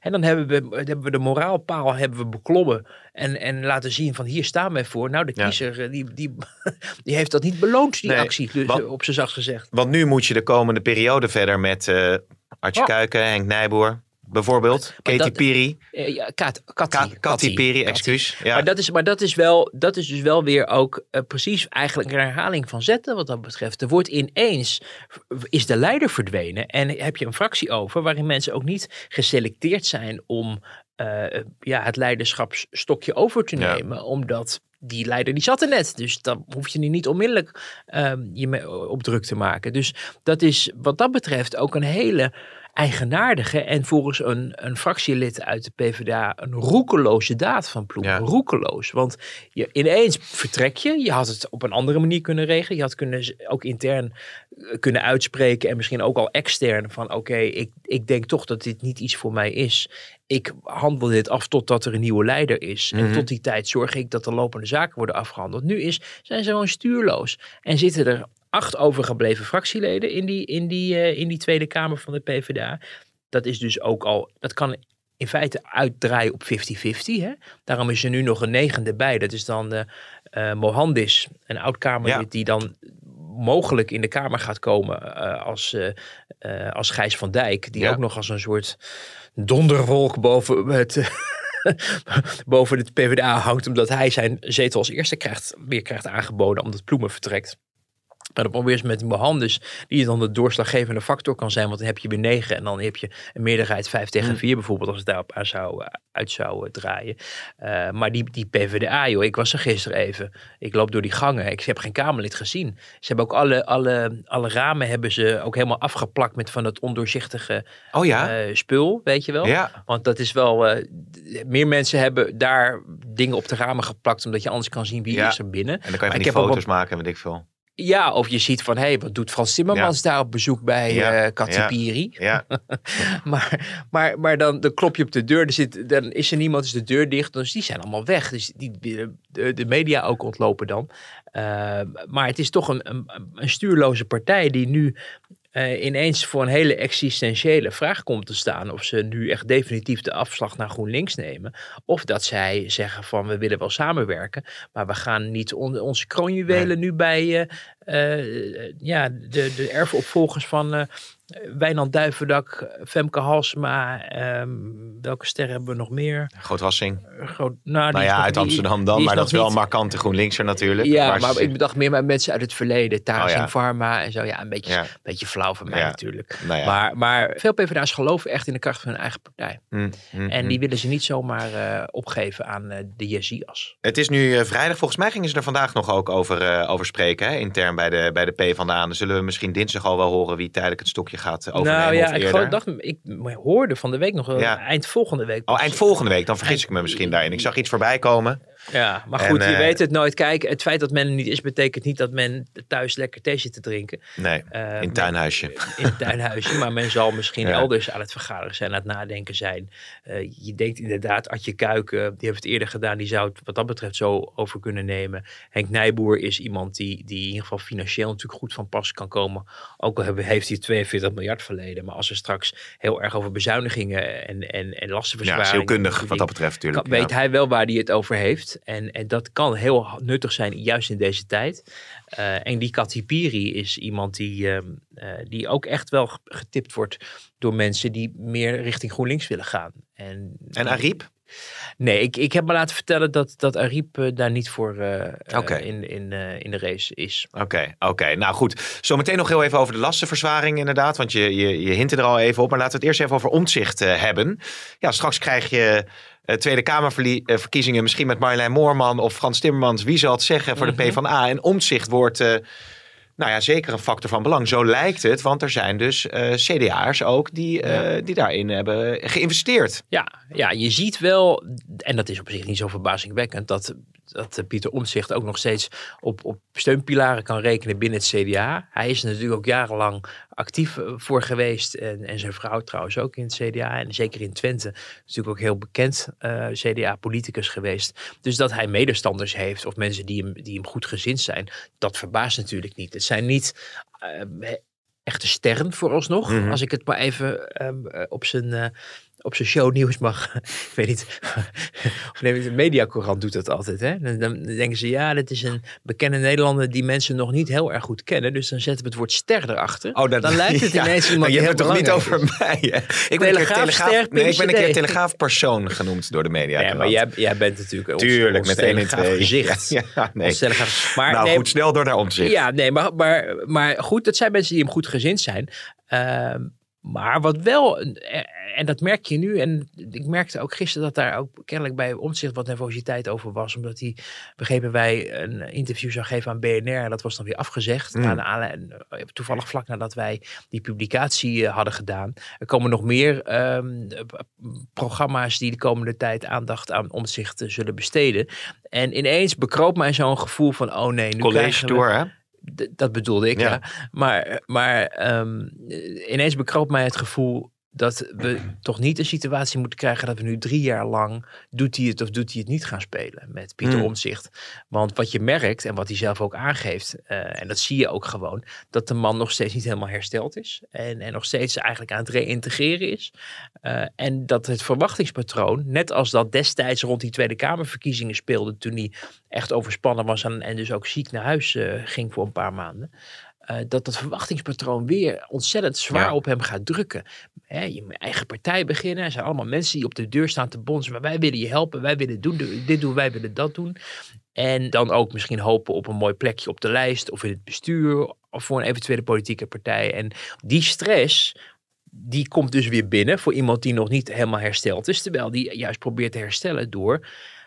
En dan hebben we, hebben we de moraalpaal hebben we beklommen en, en laten zien van hier staan wij voor. Nou, de kiezer eh, die, die, die heeft dat niet beloond, die Nee, actie, dus, eh, op zijn zacht gezegd. Want nu moet je de komende periode verder met eh Artje. Kuiken, Henk Nijboer bijvoorbeeld. Katy dat- Piri. Ja, Kat, Katy Piri, excuus. Ja. Maar, dat is, maar dat is wel, dat is dus wel weer ook eh, precies eigenlijk een herhaling van zetten wat dat betreft. Er wordt ineens, is de leider verdwenen en heb je een fractie over waarin mensen ook niet geselecteerd zijn om eh, ja, het leiderschapsstokje over te Ja. nemen. Omdat die leider die zat er net. Dus dan hoef je er niet onmiddellijk ehm, je op druk te maken. Dus dat is wat dat betreft ook een hele eigenaardige en volgens een, een fractielid uit de PvdA een roekeloze daad van Ploemen. Ja. Roekeloos. Want je, ineens vertrek je. Je had het op een andere manier kunnen regelen. Je had kunnen, ook intern eh, kunnen uitspreken en misschien ook al extern van oké, ik, ik denk toch dat dit niet iets voor mij is. Ik handel dit af totdat er een nieuwe leider is. En Mhm. tot die tijd zorg ik dat de lopende zaken worden afgehandeld. Nu is, zijn ze gewoon stuurloos. En zitten er acht overgebleven fractieleden in die, in die, eh, in die Tweede Kamer van de PvdA. Dat is dus ook al, dat kan in feite uitdraaien op 50-50. Hè? Daarom is er nu nog een negende bij. Dat is dan eh eh, Mohandis, een oud-Kamerlid Ja. die dan mogelijk in de Kamer gaat komen als, als Gijs van Dijk. Die Ja. ook nog als een soort donderwolk boven het... boven het PvdA hangt, omdat hij zijn zetel als eerste krijgt, weer krijgt aangeboden, omdat Ploemen vertrekt. Maar dan probeer je met die Mohandis, die dan de doorslaggevende factor kan zijn. Want dan heb je weer negen en dan heb je een meerderheid vijf tegen Hmm. vier bijvoorbeeld. Als het daarop aan zou, eh, uit zou eh, draaien. Eh, maar die, die PvdA, joh, ik was er gisteren even. Ik loop door die gangen. Ik heb geen Kamerlid gezien. Ze hebben ook alle, alle, alle ramen hebben ze ook helemaal afgeplakt met van dat ondoorzichtige Oh ja? spul, weet je wel. ja. Want dat is wel. meer mensen hebben daar dingen op de ramen geplakt. omdat je anders kan zien wie Ja. is er binnen. En dan kan je Maar van die foto's maken, weet ik veel. Ja, of je ziet van hé, hey, wat doet Frans Timmermans daar op bezoek bij Ja, eh Katipiri? Ja, Maar, maar, maar dan, dan klop je op de deur, er zit, dan is er niemand, is de deur dicht. Dus die zijn allemaal weg. Dus die, die- de, de media ook ontlopen dan. Eh, maar het is toch een, een, een stuurloze partij die nu eh, ineens voor een hele existentiële vraag komt te staan. Of ze nu echt definitief de afslag naar GroenLinks nemen. Of dat zij zeggen van we willen wel samenwerken. Maar we gaan niet on- onze kroonjuwelen nu bij eh, eh, ja, de, de erfopvolgers van Wijnand Duivendak, Femke Halsema. ehm, welke sterren hebben we nog meer? Grootwassing. Groot, nou, Nou ja, nog- uit Amsterdam dan, maar dat is wel niet- een markante GroenLinkser natuurlijk. Ja, maar ik bedacht meer met mensen uit het verleden. Taras Oh ja. Pharma en zo. Ja, een beetje, Ja. beetje flauw van mij Ja. natuurlijk. Nou. Maar, maar veel PvdA's geloven echt in de kracht van hun eigen partij. Mm, mm, En mm. die willen ze niet zomaar eh, opgeven aan eh, de Jezias. Het is nu eh, vrijdag. Volgens mij gingen ze er vandaag nog ook over, eh, over spreken. Hè? Intern bij de, bij de PvdA. Dan zullen we misschien dinsdag al wel horen wie tijdelijk het stokje gaat eh, overnemen. nou ja, ik, dacht, ik hoorde van de week nog wel Ja. eind volgende week. Oh, eind volgende week. Dan vergis Eind- ik me misschien daarin. Ik zag iets voorbij komen. Ja, maar En, goed, je eh, weet het nooit. Kijk, het feit dat men er niet is, betekent niet dat men thuis lekker thee zit te drinken. Nee, Eh, in tuinhuisje. in het tuinhuisje. Maar men zal misschien Ja. elders aan het vergaderen zijn, aan het nadenken zijn. Eh, je denkt inderdaad, Adje Kuiken, die heeft het eerder gedaan, die zou het wat dat betreft zo over kunnen nemen. Henk Nijboer is iemand die, die in ieder geval financieel natuurlijk goed van pas kan komen. Ook al heeft hij 42 miljard verleden. Maar als er straks heel erg over bezuinigingen en, en, en Ja, lastenverzwaringen... is heel kundig wat dat betreft natuurlijk. weet Ja. hij wel waar hij het over heeft. En, en dat kan heel nuttig zijn, juist in deze tijd. Eh, en die Katipiri is iemand die, ehm, eh, die ook echt wel ge- getipt wordt door mensen die meer richting GroenLinks willen gaan. En, En Ariep? Nee, ik, ik heb me laten vertellen dat, dat Ariep eh, daar niet voor in, in, in de race is. Oké, oké. Nou goed. Zometeen nog heel even over de lastenverzwaring inderdaad. Want je, je, je hint er al even op. Maar laten we het eerst even over omzicht hebben. Ja, straks krijg je eh, Tweede Kamerverkiezingen misschien met Marjolein Moorman of Frans Timmermans. Wie zal het zeggen voor de Mhm. PvdA? En omzicht wordt... eh, nou ja, zeker een factor van belang. Zo lijkt het, want er zijn dus eh CDA'ers ook die, eh, die daarin hebben geïnvesteerd. Ja, ja, je ziet wel, en dat is op zich niet zo verbazingwekkend, dat, dat Pieter Omtzigt ook nog steeds op, op steunpilaren kan rekenen binnen het CDA. Hij is er natuurlijk ook jarenlang actief eh, voor geweest en, en zijn vrouw trouwens ook in het CDA. En zeker in Twente natuurlijk ook heel bekend eh, CDA-politicus geweest. Dus dat hij medestanders heeft of mensen die hem, die hem goed gezind zijn, dat verbaast natuurlijk niet. Het zijn niet eh, echte sterren vooralsnog, Mhm. als ik het maar even ehm, eh, op zijn... op zijn shownieuws mag. ik weet niet. of nee, de mediacourant doet dat altijd. Hè? Dan, dan denken ze, ja, dat is een bekende Nederlander die mensen nog niet heel erg goed kennen. Dus dan zetten we het woord ster erachter. Oh, dat, dan lijkt het ja, ineens iemand maar je hebt het toch niet over is. mij? Hè? Ik ben, een keer Telegraafster, telegraaf, nee, ik ben een keer telegraafpersoon genoemd door de media. Ja, maar jij, jij bent natuurlijk ons, Tuurlijk, ons met telegraaf twee. gezicht. Ja, nee. Telegraaf- Maar, nou nee, goed, snel door naar omzicht. Ja, nee, maar, maar, maar goed, dat zijn mensen die hem goed gezind zijn. Ehm, Maar wat wel, eh, en dat merk je nu, en ik merkte ook gisteren dat daar ook kennelijk bij omzicht wat nervositeit over was. Omdat hij, begrepen wij, een interview zou geven aan BNR. En dat was dan weer afgezegd. Mm. Aan, eh, toevallig vlak nadat wij die publicatie eh, hadden gedaan. Er komen nog meer ehm, eh, programma's die de komende tijd aandacht aan omzicht zullen besteden. En ineens bekroop mij zo'n gevoel van, oh nee, nu College krijgen we- door, hè? Dat bedoelde ik, ja. Ja. Maar, maar ehm, eh, ineens bekroop mij het gevoel dat we toch niet een situatie moeten krijgen dat we nu drie jaar lang doet hij het of doet hij het niet gaan spelen met Pieter Hmm. Omzicht. Want wat je merkt en wat hij zelf ook aangeeft, eh, en dat zie je ook gewoon, dat de man nog steeds niet helemaal hersteld is en, en nog steeds eigenlijk aan het reïntegreren is. Eh, en dat het verwachtingspatroon, net als dat destijds rond die Tweede Kamerverkiezingen speelde, toen hij echt overspannen was en, en dus ook ziek naar huis eh, ging voor een paar maanden. Eh, dat dat verwachtingspatroon weer ontzettend zwaar Ja. op hem gaat drukken. Hè, je moet eigen partij beginnen. Er zijn allemaal mensen die op de deur staan te bonzen. Maar wij willen je helpen. Wij willen doen, dit doen. Wij willen dat doen. En dan ook misschien hopen op een mooi plekje op de lijst. Of in het bestuur. Of voor een eventuele politieke partij. En die stress die komt dus weer binnen voor iemand die nog niet helemaal hersteld is. Terwijl die juist probeert te herstellen door,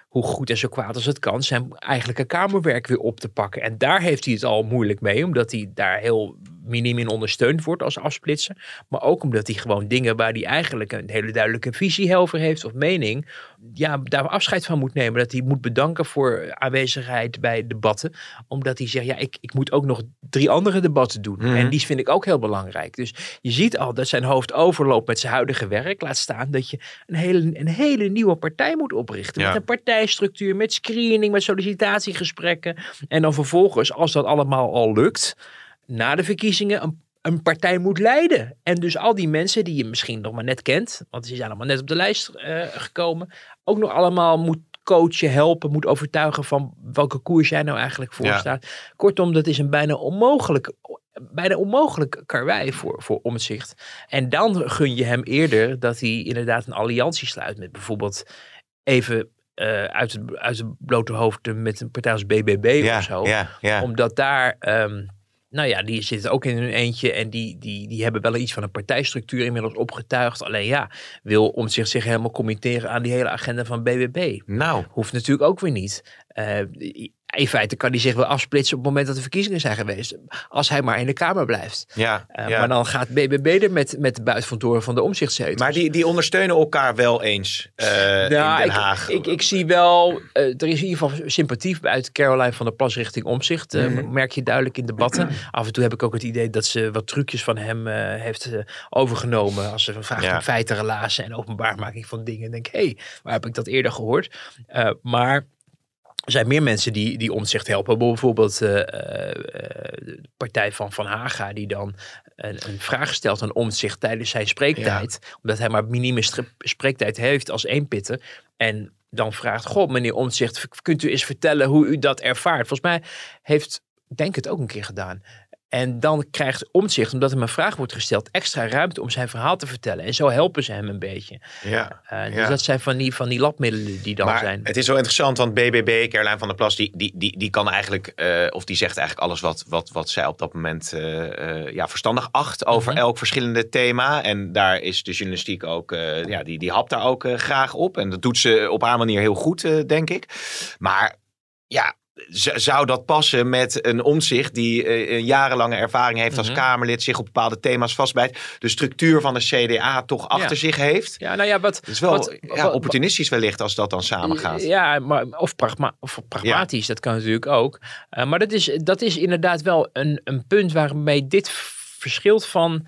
hoe goed en zo kwaad als het kan, zijn eigenlijke kamerwerk weer op te pakken. En daar heeft hij het al moeilijk mee, omdat hij daar heel minim in ondersteund wordt als afsplitser. Maar ook omdat hij gewoon dingen waar hij eigenlijk een hele duidelijke visie over heeft of mening, ja, daar afscheid van moet nemen. Dat hij moet bedanken voor aanwezigheid bij debatten. Omdat hij zegt, ja, ik, ik moet ook nog drie andere debatten doen. Mhm. En die vind ik ook heel belangrijk. Dus je ziet al dat zijn hoofd overloopt met zijn huidige werk. Laat staan dat je een hele, een hele nieuwe partij moet oprichten. Ja. Met een partijstructuur, met screening, met sollicitatiegesprekken. En dan vervolgens, als dat allemaal al lukt, na de verkiezingen een, een partij moet leiden. En dus al die mensen die je misschien nog maar net kent, want ze zijn allemaal net op de lijst eh, gekomen, ook nog allemaal moet coachen, helpen, moet overtuigen van welke koers jij nou eigenlijk voor Ja. staat. Kortom, dat is een bijna onmogelijk, bijna onmogelijk karwei voor, voor omzicht. En dan gun je hem eerder dat hij inderdaad een alliantie sluit met bijvoorbeeld even eh, uit, het, uit het blote hoofd met een partij als BBB Ja, of zo ja, omdat daar, ehm, nou ja, die zitten ook in hun eentje en die, die, die hebben wel iets van een partijstructuur inmiddels opgetuigd. Alleen ja, wil om zich, zich helemaal committeren aan die hele agenda van BBB. Nou, Hoeft natuurlijk ook weer niet. Eh, in feite kan hij zich wel afsplitsen op het moment dat de verkiezingen zijn geweest. Als hij maar in de Kamer blijft. ja. Eh, ja. Maar dan gaat BBB er met, met de buitenvertoren van de omzichtzetels. Maar die, die ondersteunen elkaar wel eens Nou, in Den ik, Haag. Ik, ik zie wel, eh, er is in ieder geval sympathie uit Caroline van der Plas richting omzicht. Mhm. Merk je duidelijk in debatten. Af en toe heb ik ook het idee dat ze wat trucjes van hem heeft overgenomen. Als ze vraagt Ja. om feiten, relatie en openbaarmaking van dingen. En denk hé, hey, waar heb ik dat eerder gehoord? Eh, maar er zijn meer mensen die, die omzicht helpen. Bijvoorbeeld eh, eh, de partij van Van Haga, die dan een, een vraag stelt aan omzicht tijdens zijn spreektijd. Omdat hij maar minime spreektijd heeft als eenpitter. En dan vraagt, god meneer Omtzigt, kunt u eens vertellen hoe u dat ervaart? Volgens mij heeft Denk het ook een keer gedaan. En dan krijgt Omtzigt, omdat hem een vraag wordt gesteld, extra ruimte om zijn verhaal te vertellen. En zo helpen ze hem een beetje. ja. Eh, dus Ja. dat zijn van die, van die labmiddelen die dan maar zijn. het is wel interessant, want BBB, Caroline van der Plas, die, die, die, die kan eigenlijk, eh, of die zegt eigenlijk alles wat, wat, wat zij op dat moment eh, ja, verstandig acht over Mhm. elk verschillende thema. En daar is de journalistiek ook, ja, die, die hapt daar ook graag op. En dat doet ze op haar manier heel goed, denk ik. Maar ja, zou dat passen met een omzicht die eh, een jarenlange ervaring heeft als Mhm. Kamerlid, zich op bepaalde thema's vastbijt, de structuur van de CDA toch achter zich heeft? Ja, nou ja, wat... Het is wel wat- ja, wat- opportunistisch wellicht als dat dan samengaat. Ja, maar, of, pragma of pragmatisch, dat kan natuurlijk ook. Eh, maar dat is, dat is inderdaad wel een, een punt waarmee dit verschilt van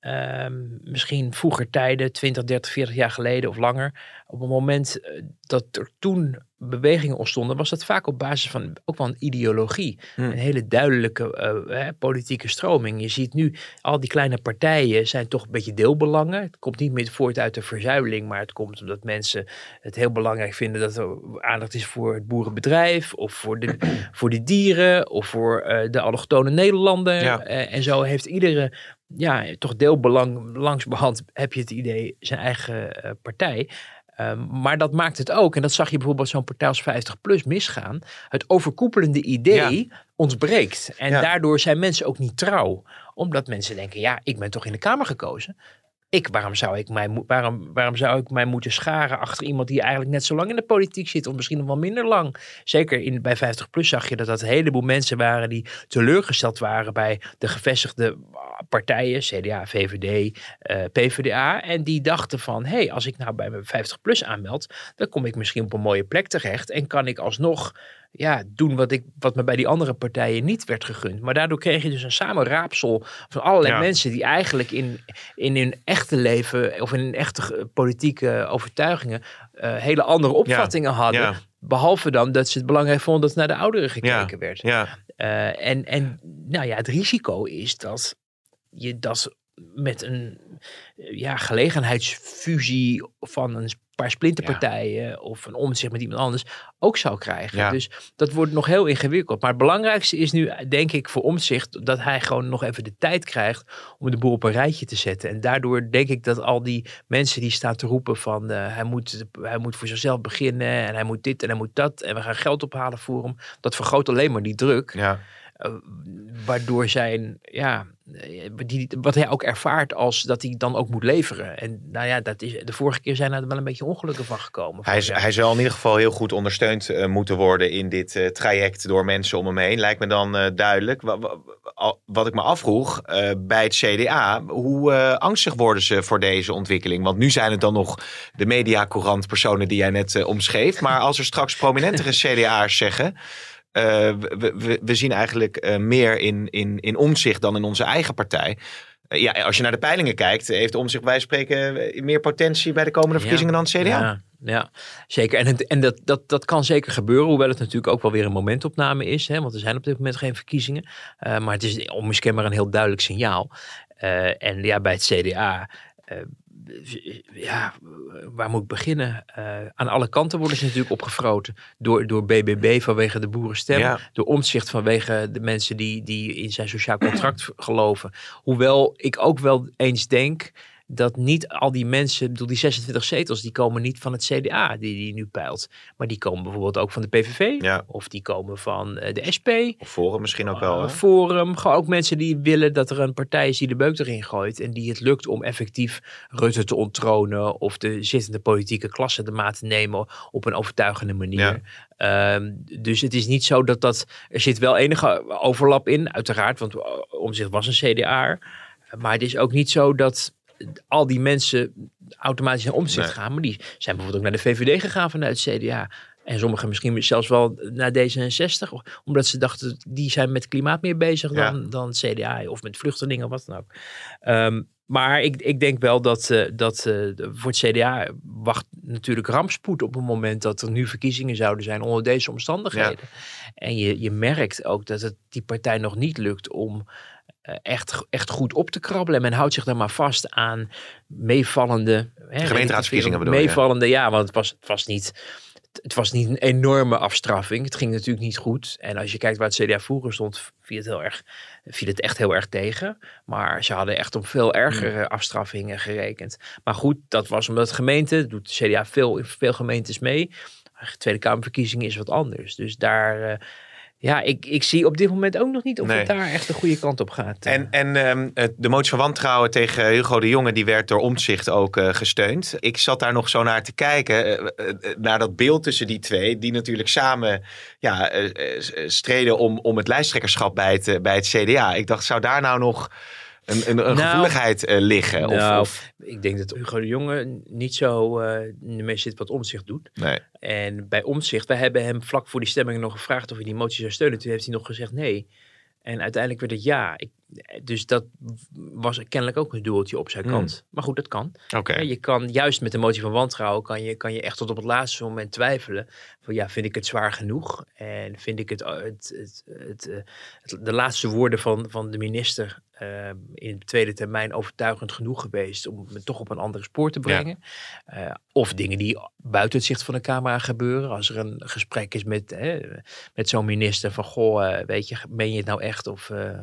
ehm, misschien vroeger tijden, 20, 30, 40 jaar geleden of langer. Op het moment eh, dat er toen bewegingen ontstonden, was dat vaak op basis van ook wel een ideologie. Hmm. Een hele duidelijke eh, hè, politieke stroming. Je ziet nu, al die kleine partijen zijn toch een beetje deelbelangen. Het komt niet meer voort uit de verzuiling, maar het komt omdat mensen het heel belangrijk vinden dat er aandacht is voor het boerenbedrijf, of voor de, voor de dieren, of voor eh, de allochtone Nederlander. Ja. Eh, en zo heeft iedere, ja, toch deelbelang, langsbehand heb je het idee, zijn eigen eh, partij. Ehm, maar dat maakt het ook, en dat zag je bijvoorbeeld zo'n partij als 50PLUS misgaan. Het overkoepelende idee ontbreekt. En Ja. daardoor zijn mensen ook niet trouw. Omdat mensen denken, ja, ik ben toch in de Kamer gekozen. Ik, waarom, zou ik mij, waarom, waarom zou ik mij moeten scharen achter iemand die eigenlijk net zo lang in de politiek zit, of misschien nog wel minder lang? Zeker in, bij 50PLUS zag je dat dat een heleboel mensen waren die teleurgesteld waren bij de gevestigde partijen, CDA, VVD, eh, PvdA. En die dachten van, hé, hey, als ik nou bij mijn 50PLUS aanmeld, dan kom ik misschien op een mooie plek terecht en kan ik alsnog ja, doen wat, ik, wat me bij die andere partijen niet werd gegund. Maar daardoor kreeg je dus een samenraapsel van allerlei Ja. mensen die eigenlijk in, in hun echte leven of in hun echte eh, politieke overtuigingen eh, hele andere opvattingen hadden. Ja. Behalve dan dat ze het belangrijk vonden dat naar de ouderen gekeken werd. Ja, Eh, en, en nou ja, het risico is dat je dat met een eh, ja, gelegenheidsfusie van een paar splinterpartijen of een omzicht met iemand anders ook zou krijgen. Ja. Dus dat wordt nog heel ingewikkeld. Maar het belangrijkste is nu, denk ik, voor omzicht dat hij gewoon nog even de tijd krijgt om de boel op een rijtje te zetten. En daardoor denk ik dat al die mensen die staan te roepen van eh, hij, moet, hij moet voor zichzelf beginnen en hij moet dit en hij moet dat en we gaan geld ophalen voor hem. Dat vergroot alleen maar die druk. ja. Eh, waardoor zijn, ja, eh, die, wat hij ook ervaart als dat hij dan ook moet leveren. En nou ja, dat is, de vorige keer zijn er wel een beetje ongelukken van gekomen. Hij, hij zal in ieder geval heel goed ondersteund eh, moeten worden in dit traject door mensen om hem heen. Lijkt me dan duidelijk. Wa- wa- al- Wat ik me afvroeg bij het CDA, hoe angstig worden ze voor deze ontwikkeling? Want nu zijn het dan nog de mediacourant personen die jij net omschreef. Maar als er straks prominentere CDA'ers zeggen... eh, we, we, we zien eigenlijk eh, meer in, in, in omzicht dan in onze eigen partij. Eh, ja, als je naar de peilingen kijkt, heeft omzicht bij spreken meer potentie bij de komende Ja. verkiezingen dan het CDA. Ja, ja zeker. En, het, en dat, dat, dat kan zeker gebeuren, hoewel het natuurlijk ook wel weer een momentopname is. Hè, want er zijn op dit moment geen verkiezingen. Maar het is onmiskenbaar een heel duidelijk signaal. En ja, bij het CDA. Ja, waar moet ik beginnen? Eh, aan alle kanten worden ze natuurlijk opgefroten. Door, door BBB vanwege de boerenstem. Ja. Door omzicht vanwege de mensen die, die in zijn sociaal contract geloven. Hoewel ik ook wel eens denk dat niet al die mensen, ik bedoel die 26 zetels, die komen niet van het CDA die die nu peilt. Maar die komen bijvoorbeeld ook van de PVV. Ja. Of die komen van eh, de SP. Of Forum misschien ook wel. eh, hè? Forum. Gewoon ook mensen die willen dat er een partij is die de beuk erin gooit. En die het lukt om effectief Rutte te onttronen. Of de zittende politieke klasse de maat te nemen op een overtuigende manier. Ehm, dus het is niet zo dat dat. Er zit wel enige overlap in, uiteraard. Want eh, Omzicht was een CDA. Maar het is ook niet zo dat al die mensen automatisch naar omzicht Nee. gaan. Maar die zijn bijvoorbeeld ook naar de VVD gegaan vanuit het CDA. En sommigen misschien zelfs wel naar D66. of- Omdat ze dachten, die zijn met klimaat meer bezig Ja. dan, dan het CDA. Of met vluchtelingen, wat dan ook. Ehm, maar ik, ik denk wel dat, eh, dat eh, voor het CDA wacht natuurlijk rampspoed op het moment dat er nu verkiezingen zouden zijn onder deze omstandigheden. En je, je merkt ook dat het die partij nog niet lukt om echt, echt goed op te krabbelen. En men houdt zich dan maar vast aan meevallende... Hè, Gemeenteraadsverkiezingen bedoel je? Meevallende, ja, want het was, het was niet... Het was niet een enorme afstraffing. Het ging natuurlijk niet goed. En als je kijkt waar het CDA vroeger stond, viel het, heel erg, viel het echt heel erg tegen. Maar ze hadden echt op veel ergere afstraffingen gerekend. Maar goed, dat was omdat de gemeente, doet de CDA veel, in veel gemeentes mee. Tweede Kamerverkiezingen is wat anders. Dus daar, eh, ja, ik, ik zie op dit moment ook nog niet of Nee. het daar echt de goede kant op gaat. En, en ehm, de motie van wantrouwen tegen Hugo de Jonge, die werd door omzicht ook eh, gesteund. Ik zat daar nog zo naar te kijken, eh, eh, eh, naar dat beeld tussen die twee, die natuurlijk samen ja, eh, eh, streden om, om het lijsttrekkerschap bij het, eh, bij het CDA. Ik dacht, zou daar nou nog een, een, een Nou, gevoeligheid eh, liggen? Of, Nou, of, ik denk dat Hugo de Jonge niet zo eh in de zit wat omzicht doet. nee. En bij omzicht, wij hebben hem vlak voor die stemming nog gevraagd of hij die motie zou steunen. Toen heeft hij nog gezegd nee. En uiteindelijk werd het ja. Ik, dus dat was kennelijk ook een dueltje op zijn Hmm. kant. Maar goed, dat kan. Ja, Je kan juist met de motie van wantrouwen kan je, kan je echt tot op het laatste moment twijfelen. Van ja, vind ik het zwaar genoeg? En vind ik het, het, het, het, eh, het- de laatste woorden van, van de minister eh, in de tweede termijn overtuigend genoeg geweest om me toch op een andere spoor te brengen? Eh, of dingen die buiten het zicht van de camera gebeuren. Als er een gesprek is met, hè, met zo'n minister van goh, eh, weet je, meen je het nou echt? Of eh,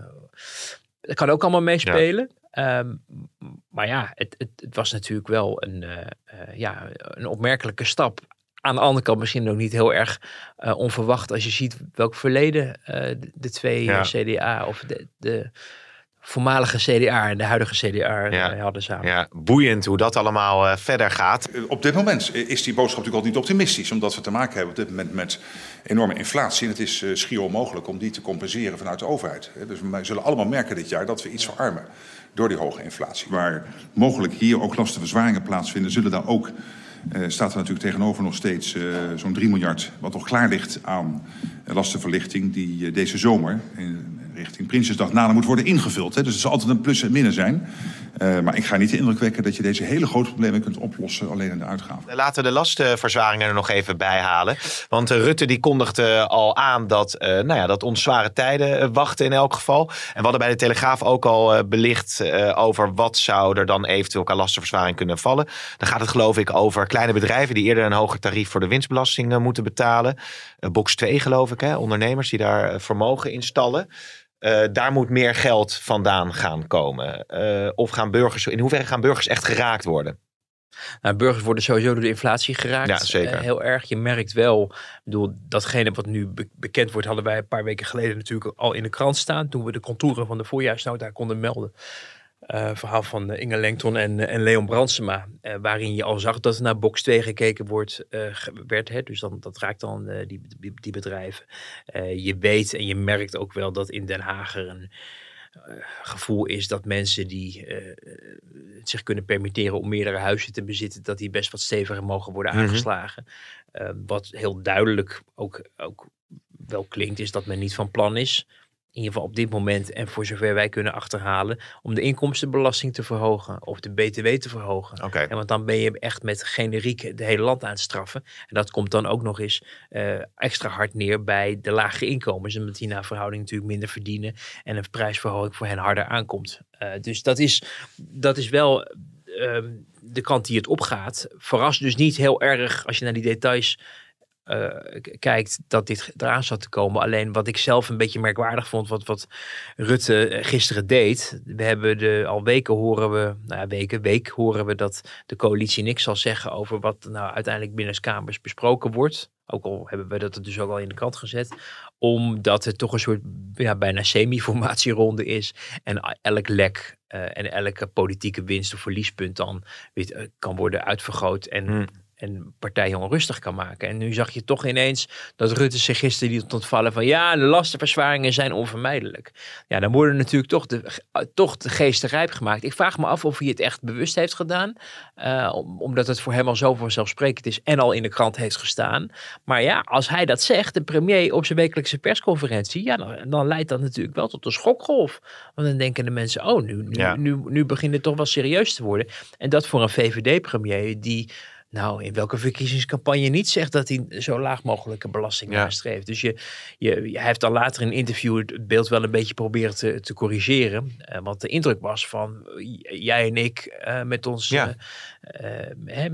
dat kan ook allemaal meespelen. Ehm, maar ja, het, het, het, was natuurlijk wel een, uh, uh, ja, een opmerkelijke stap. Aan de andere kant misschien ook niet heel erg uh, onverwacht als je ziet welk verleden de, de, twee ja. CDA of de, de voormalige CDA en de huidige CDA ja. hadden samen. Ja, boeiend hoe dat allemaal uh, verder gaat. Op dit moment is die boodschap natuurlijk al niet optimistisch, omdat we te maken hebben op dit moment met enorme inflatie. En het is uh, schier onmogelijk om die te compenseren vanuit de overheid. Dus we zullen allemaal merken dit jaar dat we iets verarmen door die hoge inflatie. Waar mogelijk hier ook lastenverzwaringen plaatsvinden, zullen daar ook. Uh, staat er natuurlijk tegenover nog steeds uh, zo'n 3 miljard, wat nog klaar ligt aan lastenverlichting, die deze zomer, richting Prinsjesdag nader moet worden ingevuld. Hè. Dus het zal altijd een plus en minnen zijn. Uh, maar ik ga niet de indruk wekken dat je deze hele grote problemen kunt oplossen alleen in de uitgaven. Laten we de lastenverzwaringen er nog even bij halen. Want uh, Rutte die kondigde al aan dat, nou ja, dat ons zware tijden wachten in elk geval. En we hadden bij de Telegraaf ook al belicht over wat zou er dan eventueel aan lastenverzwaring kunnen vallen. Dan gaat het geloof ik over kleine bedrijven die eerder een hoger tarief voor de winstbelasting moeten betalen. box 2 geloof ik, hè? ondernemers die daar vermogen installen. Uh, daar moet meer geld vandaan gaan komen. Uh, of gaan burgers, in hoeverre gaan burgers echt geraakt worden? Nou, burgers worden sowieso door de inflatie geraakt. Ja, zeker. Uh, heel erg. Je merkt wel, ik bedoel, datgene wat nu be bekend wordt, hadden wij een paar weken geleden natuurlijk al in de krant staan. Toen we de contouren van de voorjaarsnota konden melden. Uh, verhaal van uh, Inge Lengton en, en Leon Brandsema. Uh, waarin je al zag dat er naar box 2 gekeken wordt, werd. Hè? Dus dan, dat raakt dan die, die, die, bedrijven. je weet en je merkt ook wel dat in Den Haag er een gevoel is dat mensen die het zich kunnen permitteren om meerdere huizen te bezitten, dat die best wat steviger mogen worden Mhm. aangeslagen. wat heel duidelijk ook, ook wel klinkt, is dat men niet van plan is ieder geval op dit moment en voor zover wij kunnen achterhalen, om de inkomstenbelasting te verhogen of de BTW te verhogen. Oké. En want dan ben je echt met generiek het hele land aan het straffen. En dat komt dan ook nog eens uh, extra hard neer bij de lage inkomens, omdat die naar verhouding natuurlijk minder verdienen en een prijsverhoging voor hen harder aankomt. Uh, dus dat is, dat is wel uh, de kant die het opgaat. Verrast dus niet heel erg als je naar die details uh, kijkt dat dit eraan zat te komen. Alleen wat ik zelf een beetje merkwaardig vond, wat, wat Rutte gisteren deed. We hebben de, al weken horen we, nou ja, weken, week horen we dat de coalitie niks zal zeggen over wat nou uiteindelijk binnen kamers besproken wordt. Ook al hebben we dat dus ook al in de krant gezet. Omdat het toch een soort ja, bijna semi-formatieronde is. En elk lek uh, en elke politieke winst of verliespunt dan weet, kan worden uitvergroot. En Hmm. En partijen onrustig kan maken. En nu zag je toch ineens dat Rutte zich gisteren liet ontvallen van ja, de lastenverzwaringen zijn onvermijdelijk. Ja, dan worden natuurlijk toch de, toch de geesten rijp gemaakt. Ik vraag me af of hij het echt bewust heeft gedaan, uh, om, omdat het voor hem al zo vanzelfsprekend is en al in de krant heeft gestaan. Maar ja, als hij dat zegt, de premier op zijn wekelijkse persconferentie, ja, dan, dan leidt dat natuurlijk wel tot een schokgolf. Want dan denken de mensen, oh, nu, nu, Ja. nu, nu begint het toch wel serieus te worden. En dat voor een VVD-premier die nou, in welke verkiezingscampagne niet zegt dat hij zo laag mogelijke belasting Ja. nastreeft. Dus je, je, hij heeft dan later in een interview het beeld wel een beetje proberen te, te corrigeren. Eh, want de indruk was van jij en ik eh, met ons. Ja. eh, hè,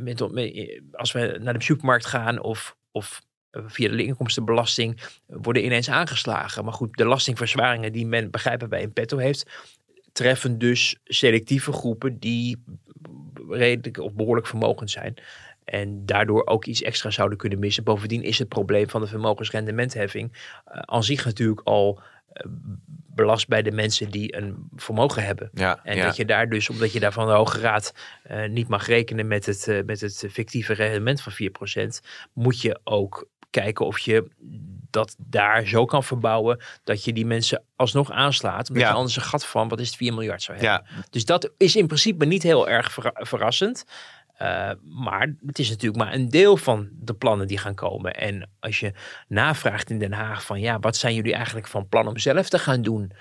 met, als we naar de supermarkt gaan of. of via de inkomstenbelasting worden ineens aangeslagen. Maar goed, de belastingverzwaringen die men begrijpen bij in petto heeft, treffen dus selectieve groepen die redelijk of behoorlijk vermogend zijn. En daardoor ook iets extra zouden kunnen missen. Bovendien is het probleem van de vermogensrendementheffing uh, aan zich natuurlijk al uh, belast bij de mensen die een vermogen hebben. Ja, En ja. dat je daar dus, omdat je daar van de Hoge Raad uh, niet mag rekenen met het, met het fictieve rendement van 4%, moet je ook kijken of je dat daar zo kan verbouwen dat je die mensen alsnog aanslaat. Omdat Ja. je anders een gat van, wat is het, 4 miljard zou hebben. Ja. Dus dat is in principe niet heel erg verra- verrassend. Uh, maar het is natuurlijk maar een deel van de plannen die gaan komen. En als je navraagt in Den Haag van ja, wat zijn jullie eigenlijk van plan om zelf te gaan doen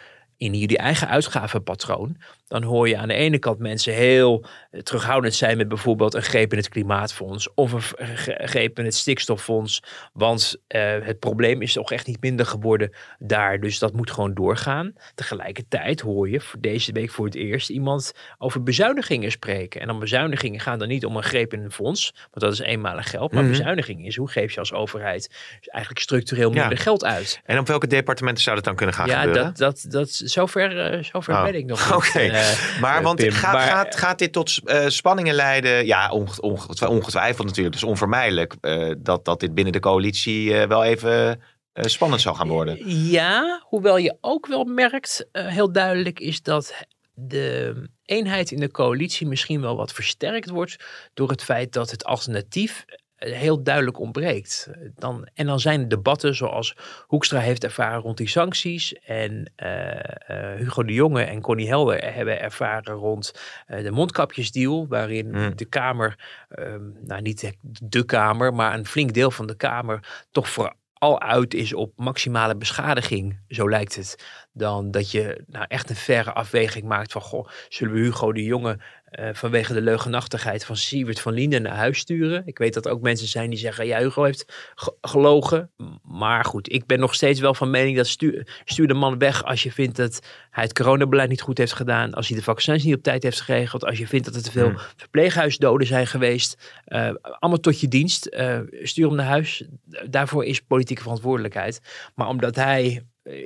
in jullie eigen uitgavenpatroon, dan hoor je aan de ene kant mensen heel terughoudend zijn met bijvoorbeeld een greep in het klimaatfonds of een greep in het stikstoffonds, want eh, het probleem is toch echt niet minder geworden daar, dus dat moet gewoon doorgaan. Tegelijkertijd hoor je voor deze week voor het eerst iemand over bezuinigingen spreken. En dan bezuinigingen gaan dan niet om een greep in een fonds, want dat is eenmalig geld, maar Mhm. bezuiniging is hoe geef je als overheid eigenlijk structureel Ja. minder geld uit. En op welke departementen zou dat dan kunnen gaan Ja, gebeuren? dat, dat, dat zover, eh, zover Oh, ben ik nog Oké, eh, maar eh, want Pim. gaat, Maar, gaat, gaat dit tot spanningen leiden? Ja, onge- onge- ongetwijfeld natuurlijk. Dus onvermijdelijk dat, dat dit binnen de coalitie wel even spannend zal gaan worden. Ja, hoewel je ook wel merkt, heel duidelijk is dat de eenheid in de coalitie misschien wel wat versterkt wordt door het feit dat het alternatief heel duidelijk ontbreekt. Dan, en dan zijn debatten zoals Hoekstra heeft ervaren rond die sancties en eh, eh, Hugo de Jonge en Connie Helder hebben ervaren rond eh, de mondkapjesdeal, waarin Hmm. de Kamer, ehm, nou niet de Kamer, maar een flink deel van de Kamer toch vooral uit is op maximale beschadiging, zo lijkt het, dan dat je nou echt een verre afweging maakt van, goh, zullen we Hugo de Jonge eh, vanwege de leugenachtigheid van Siewert van Linden naar huis sturen? Ik weet dat er ook mensen zijn die zeggen, ja, Hugo heeft ge- gelogen. Maar goed, ik ben nog steeds wel van mening dat stuur, stuur de man weg als je vindt dat hij het coronabeleid niet goed heeft gedaan, als hij de vaccins niet op tijd heeft geregeld, als je vindt dat er te veel Hmm. verpleeghuisdoden zijn geweest. Eh, allemaal tot je dienst. Eh, stuur hem naar huis. Daarvoor is politieke verantwoordelijkheid. Maar omdat hij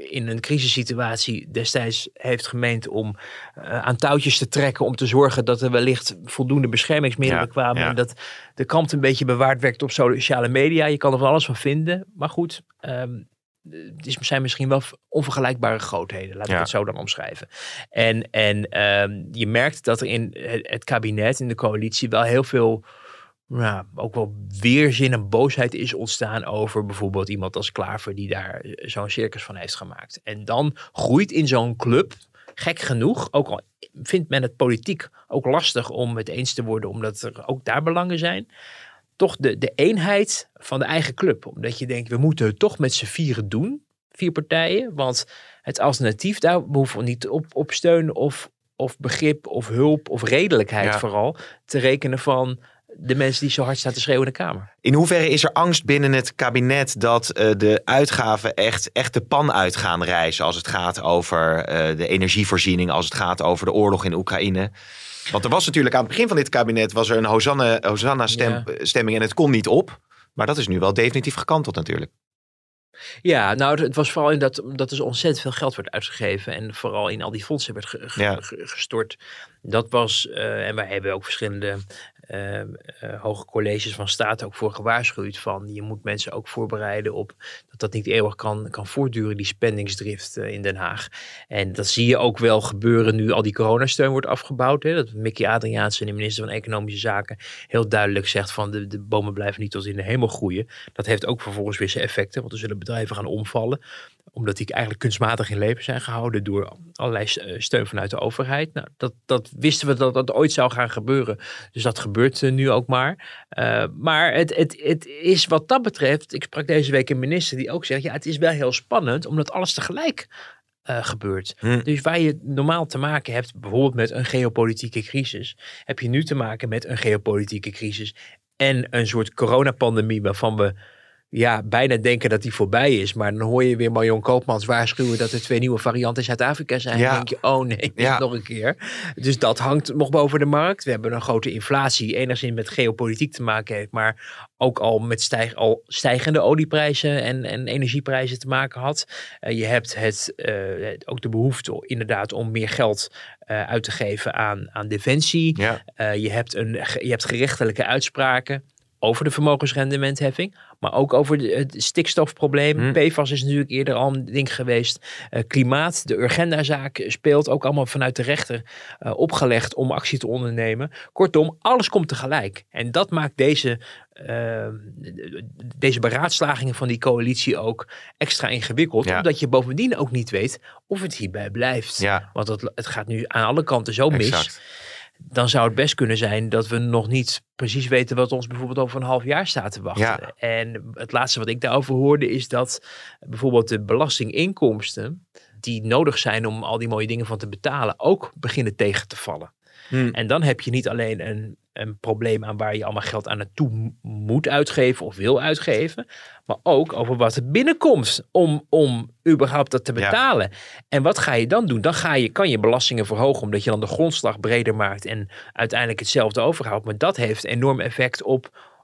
in een crisissituatie destijds heeft gemeend om eh, aan touwtjes te trekken om te zorgen dat er wellicht voldoende beschermingsmiddelen Ja, kwamen. ja. En dat de kant een beetje bewaard werd op sociale media. Je kan er van alles van vinden. Maar goed, ehm, het zijn misschien wel onvergelijkbare grootheden. Laat Ja. ik het zo dan omschrijven. En, en ehm, je merkt dat er in het, het kabinet, in de coalitie, wel heel veel ja, ook wel weerzin en boosheid is ontstaan over bijvoorbeeld iemand als Klaver die daar eh, zo'n circus van heeft gemaakt. En dan groeit in zo'n club, gek genoeg, ook al vindt men het politiek ook lastig om het eens te worden, omdat er ook daar belangen zijn, toch de, de eenheid van de eigen club. Omdat je denkt, we moeten het toch met z'n vieren doen, vier partijen, want het alternatief, daar hoeven we niet op, op steun of, of begrip of hulp of redelijkheid Ja. vooral te rekenen van de mensen die zo hard staan te schreeuwen in de Kamer. In hoeverre is er angst binnen het kabinet dat eh, de uitgaven echt, echt de pan uit gaan reizen als het gaat over eh, de energievoorziening, als het gaat over de oorlog in Oekraïne? Want er was natuurlijk aan het begin van dit kabinet was er een Hosanna, Hosanna stem, Ja. stemming en het kon niet op. Maar dat is nu wel definitief gekanteld natuurlijk. Ja, nou, het- was vooral in dat, dat er ontzettend veel geld werd uitgegeven. En vooral in al die fondsen werd ge- ge- Ja. ge- gestort. Dat was, eh, en wij hebben ook verschillende eh, eh, hoge colleges van staat ook voor gewaarschuwd. Van je moet mensen ook voorbereiden op dat dat niet eeuwig kan, kan voortduren, die spendingsdrift eh, in Den Haag. En dat zie je ook wel gebeuren nu al die coronasteun wordt afgebouwd. Hè? Dat Mickey Adriaanse, de minister van Economische Zaken, heel duidelijk zegt van de, de bomen blijven niet tot in de hemel groeien. Dat heeft ook vervolgens weer zijn effecten, want er zullen bedrijven gaan omvallen omdat die eigenlijk kunstmatig in leven zijn gehouden door allerlei eh, steun vanuit de overheid. Nou, dat, dat wisten we dat dat ooit zou gaan gebeuren. Dus dat gebeurt eh, nu ook maar. Eh, maar het, het, het is wat dat betreft, ik sprak deze week een minister die ook zegt, ja, het is wel heel spannend omdat alles tegelijk gebeurt. Hm. Dus waar je normaal te maken hebt, bijvoorbeeld met een geopolitieke crisis, heb je nu te maken met een geopolitieke crisis en een soort coronapandemie waarvan we ja, bijna denken dat die voorbij is. Maar dan hoor je weer Marion Koopmans waarschuwen dat er twee nieuwe varianten in Zuid-Afrika zijn. Ja. Dan denk je, oh nee, Ja. nog een keer. Dus dat hangt nog boven de markt. We hebben een grote inflatie, die enigszins met geopolitiek te maken heeft, maar ook al met stijg, al stijgende olieprijzen en, en energieprijzen te maken had. Eh, je hebt het, eh, ook de behoefte inderdaad om meer geld eh, uit te geven aan, aan defensie. Ja. Je, hebt een, je hebt gerechtelijke uitspraken over de vermogensrendementheffing, maar ook over de, het stikstofprobleem. Hm. PFAS is natuurlijk eerder al een ding geweest. Eh, klimaat, de Urgenda-zaak speelt ook allemaal vanuit de rechter eh, opgelegd om actie te ondernemen. Kortom, alles komt tegelijk. En dat maakt deze, eh, deze beraadslagingen van die coalitie ook extra ingewikkeld, Ja. omdat je bovendien ook niet weet of het hierbij blijft. Ja, Want het, het gaat nu aan alle kanten zo mis exact. Dan zou het best kunnen zijn dat we nog niet precies weten wat ons bijvoorbeeld over een half jaar staat te wachten. Ja. En het laatste wat ik daarover hoorde is dat bijvoorbeeld de belastinginkomsten die nodig zijn om al die mooie dingen van te betalen ook beginnen tegen te vallen. Hm. En dan heb je niet alleen een, een probleem aan waar je allemaal geld aan naartoe moet uitgeven of wil uitgeven, maar ook over wat er binnenkomt om, om überhaupt dat te Ja. betalen. En wat ga je dan doen? Dan ga je, kan je belastingen verhogen omdat je dan de grondslag breder maakt en uiteindelijk hetzelfde overhoudt. Maar dat heeft enorm effect op-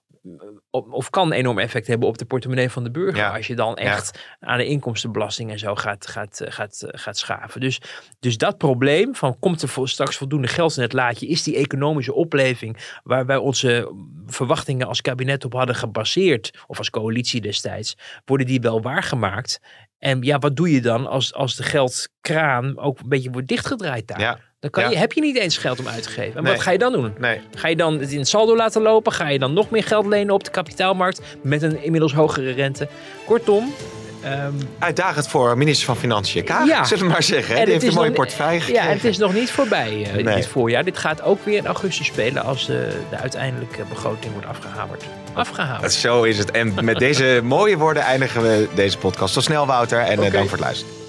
of kan enorm effect hebben op de portemonnee van de burger. Ja. Als je dan echt aan de inkomstenbelasting en zo gaat, gaat, gaat, eh, gaat schaven. Dus, dus dat probleem van komt er straks voldoende geld in het laadje, is die economische opleving waar wij onze verwachtingen als kabinet op hadden gebaseerd, of als coalitie destijds, worden die wel waargemaakt? En ja, wat doe je dan als, als de geldkraan ook een beetje wordt dichtgedraaid daar? Ja. Dan kan Ja. je, heb je niet eens geld om uit te geven. En Nee. wat ga je dan doen? Nee. Ga je dan het in het saldo laten lopen? Ga je dan nog meer geld lenen op de kapitaalmarkt met een inmiddels hogere rente? Kortom, ehm, Uitdagend voor minister van Financiën Kaag, Ja. zullen we maar zeggen. En Die heeft een mooie portefeuille ja, gekregen. en het is nog niet voorbij Nee. dit voorjaar. Dit gaat ook weer in augustus spelen als de, de uiteindelijke begroting wordt afgehamerd. Afgehamerd. Zo is het. En met deze mooie woorden eindigen we deze podcast. Tot snel, Wouter. En eh, dank voor het luisteren.